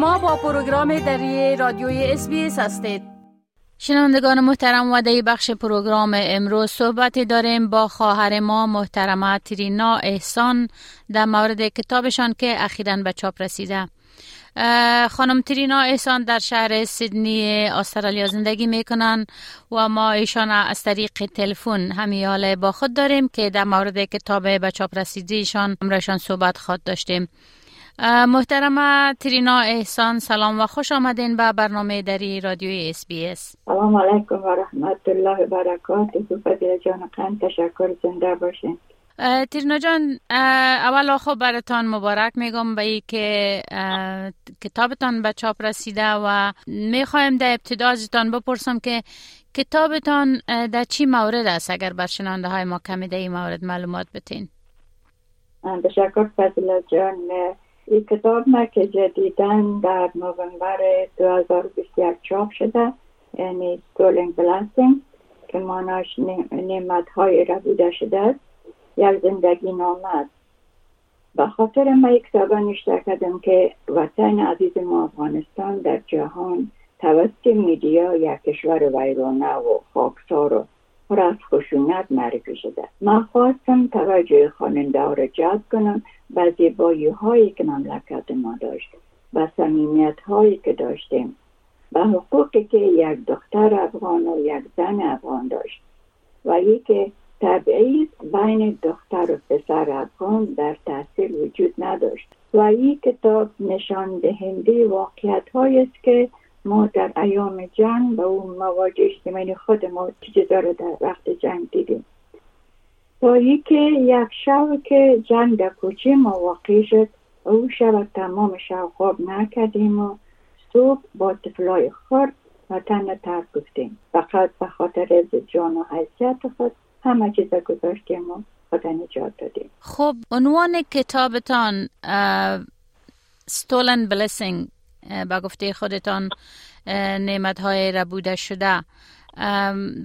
شما با پروگرام دری رادیوی SBS هستید. شنوندگان محترم و در بخش پروگرام امروز صحبت داریم با خواهر ما محترمه ترینا احسان در مورد کتابشان که اخیرا به چاپ رسیده. خانم ترینا احسان در شهر سیدنی استرالیا زندگی می‌کنن و ما ایشان از طریق تلفن همی حاله با خود داریم که در مورد کتاب به چاپ رسیدیشان همراهشان صحبت خواد داشتیم. محترم ترینا احسان سلام و خوش آمدین به برنامه دری رادیوی SBS سلام علیکم و رحمت الله و برکاته. فضیل جان قند تشکر زنده باشین. ترینا جان اول خب براتان مبارک میگم به ای که کتابتان به چاپ رسیده و می‌خوایم در ابتدا ازتان بپرسم که کتابتان در چی مورد است اگر بر شنونده های ما کمی در این مورد معلومات بتین؟ تشکر فضل جان. این کتاب ما که جدیدن در نوامبر 2021 چاپ شده یعنی Stolen Blessing که ماناش نعمت های را بوده شده است یک زندگی نامه است. به خاطر ما یک کتاب نشته کردم که وطن عزیز ما افغانستان در جهان توسط میدیا یک کشور ویرانه و خاکسار و پر از خشونت معرفی شده. من خواستم توجه خواننده را جذب کنم به زیبایی هایی که مملکت ما داشت و سمیمیت هایی که داشتیم و حقوقی که یک دختر افغان و یک زن افغان داشت و یکی طبعی بین دختر و پسر افغان در تاثیر وجود نداشت و این کتاب نشان دهنده واقعیت است که ما در ایام جنگ و اون مواجه اجتماعی خود ما چیزا رو در وقت جنگ دیدیم. تا که یک شب که جنگ در کوچه ما واقع شد او شب تمام شب خواب نکردیم و صبح با طفلای خود وطن ترک گفتیم. فقط به خاطر از جان و حیثیت خود همه چیز گذاشتیم و خود نجات دادیم. خب عنوان کتابتان Stolen Blessing. به گفته خودتان نعمت های را بوده شده.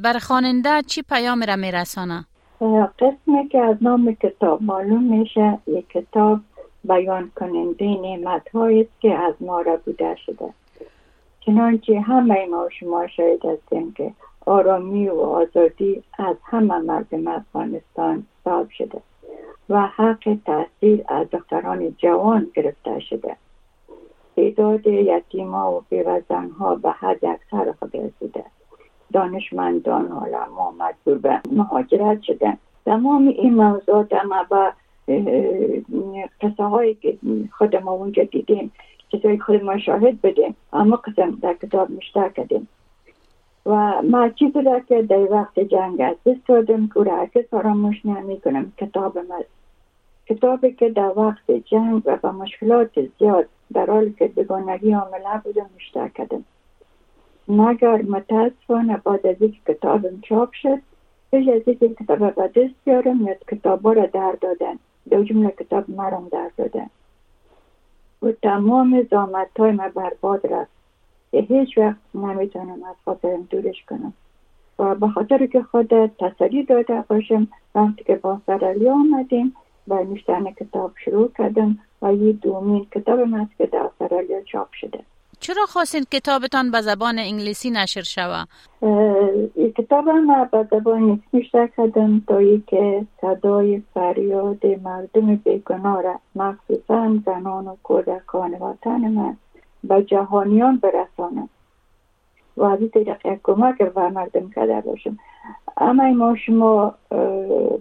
بر خواننده چی پیام را میرسانه؟ قسمی که از نام کتاب معلوم میشه یک کتاب بیان کننده نعمت است که از ما را بوده شده. چنانچه همه ما شما شاید هستیم که آرامی و آزادی از همه مردم افغانستان صاحب شده و حق تاثیر از دختران جوان گرفته شده. تعداد یتیما و بیوزنها به حد اکثر خود رسیده دانشمندان علما مجبور به مهاجرت شدن. تمام این موضوعات اما به قصه هایی که خود ما اونجا دیدیم چیزایی خود ما شاهد بدیم اما قسم در کتاب مشتر کردیم. و ما چیزی را که در وقت جنگ از دست دادم که هرگز فراموش نمی کنم. کتاب ما کتابی که در وقت جنگ و با مشکلات زیاد در حالی که بگانگی عامله بودم مشتر کردم مگر متاسفانه بعد از اینکه کتابم چاپ شد پیش از اینکه کتاب به دست بیارم یا کتاب را در دادن. دو جمله کتاب مرم در دادن. و تمام زامت های ما برباد رفت. که هیچ وقت نمی‌تونم از خاطرم دورش کنم. و به خاطر که خود تسلی داده باشم وقتی که با سرالی آمدیم و نوشتن کتاب شروع کردم یه دومین کتاب است که در استرالیا چاپ شده. چرا خواستین کتابتان به زبان انگلیسی نشر شوه؟ این کتاب هم به زبان انگلیسی نشر کردم تا که صدای فریاد مردم بیگناه را مخصوصا زنان و کودکان وطن من به جهانیان برسانم. و از این طریق کمک به مردم کرده باشم. اما ما شما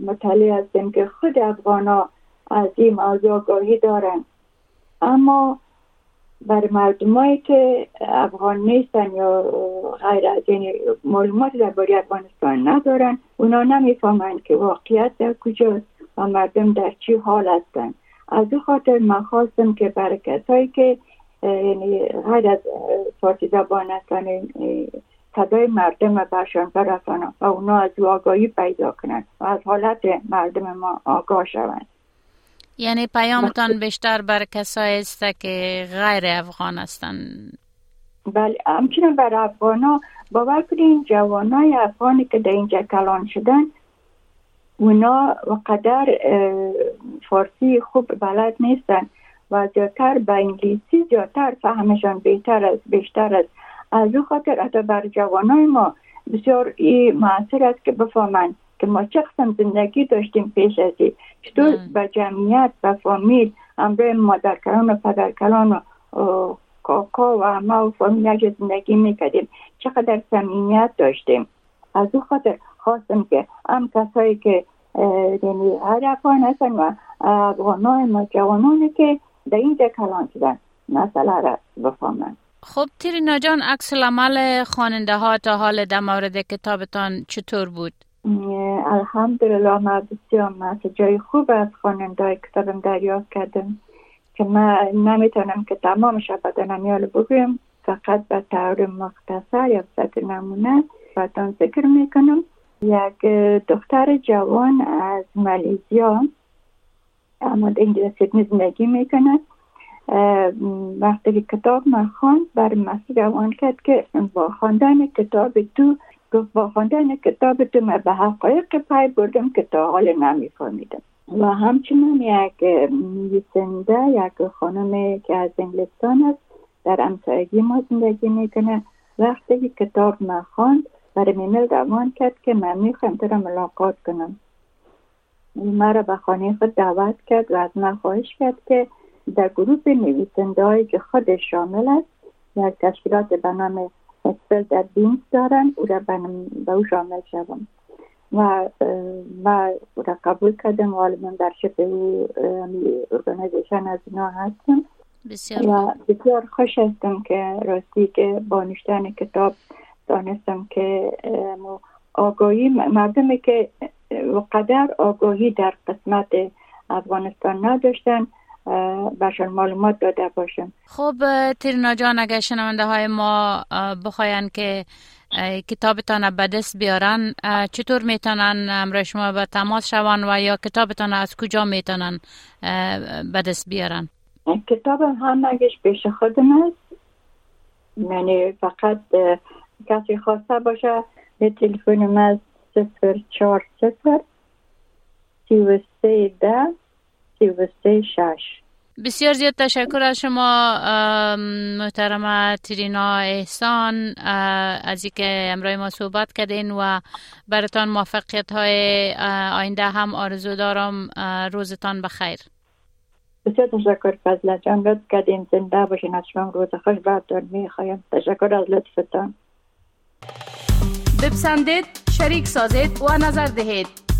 مطلع هستیم که خود افغان از این آگاهی دارن. اما بر مردمایی که افغان نیستن یا غیر از یعنی معلومات درباره افغانستان ندارن اونا نمی‌فهمند که واقعیت در کجاست و مردم در چی حال هستن. از او خاطر من خواستم که برای کسایی که یعنی غیر از فارسی زبان هستن صدای مردم برشان برسانم و اونا از او آگاهی پیدا کنند و از حالت مردم ما آگاه شوند. یعنی پیامتان بیشتر بر کسایی است که غیر افغان هستند. بله همچنین بر افغان ها باور کنین جوان های افغانی که در اینجا کلان شدن اونا و قدر فارسی خوب بلد نیستن و زیادتر به انگلیسی زیادتر فهمشان بهتر است بیشتر است. از او خاطر حتی بر جوانای ما بسیار این موثر است که بفهمند. ما چه قسم زندگی داشتیم پیش از این. چطور به جمعیت و فامیل همراه مادرکلان و پدرکلان و کاکا و همه و فامیل زندگی می‌کردیم. چقدر صمیمیت داشتیم. از او خاطر خواستم که هم کسایی که یعنی افغان هستن و افغانای ما جوانانی که در اینجا کلان شدن. مسئله را بفهمند خب تیرینا جان عکس العمل خواننده ها تا حال در مورد کتابتان چطور بود؟ الحمدلله ما بسیار ما جای خوب از خواننده کتابم دریافت کردم که ما نمی‌تونم که تمامش بدنم یال بگویم. فقط به طور مختصر یا به نمونه بدان ذکر می‌کنم. یک دختر جوان از مالیزیا اما سیدنی زندگی می‌کنه. وقتی کتاب من خواند بر مسیح روان کرد که با خواندن کتاب تو گفت با خواندن کتاب تو من به حقایق پای بردم که تا حال نمیفهمیدم و همچنین یک نویسنده یک خانم که از انگلستان است در امسایگی ما زندگی می‌کنه. وقتی کتاب من خواند برای میمیل روان کرد که من می‌خوایم تو ملاقات کنم. مرا به خانه خود دعوت کرد و از من خواهش کرد که در گروه نویسنده که خودش شامل است یک تشکیلات به نام اسپل در بینز دارن او را به او شامل شدم و و را قبول کردم. و من در شب او ارگانیزیشن از اینا هستم. بسیار و بسیار خوش هستم که راستی که با نشتن کتاب دانستم که آگاهی مردمی که قدر آگاهی در قسمت افغانستان نداشتن. برشان معلومات داده باشم خب تیرنا جان اگر شنونده های ما بخواین که کتابتان به دست بیارن چطور می‌تونن همراه شما به تماس شوان و یا کتابتان از کجا می‌تونن به دست بیارن؟ کتاب هم اگرش پیش خودم است. یعنی فقط کسی خواسته باشه به تلفن من صفر چار صفر سی و سه ده بسیار زیاد تشکر از شما محترمه ترینا احسان از اینکه امروز ما صحبت کردین و براتان موفقیت های آینده هم آرزو دارم روزتان بخیر. بسیار تشکر فضل جان لطف کردین زنده باشین از شما روز خوش بردار می‌خوایم. تشکر از لطفتان. بپسندید شریک سازید و نظر دهید.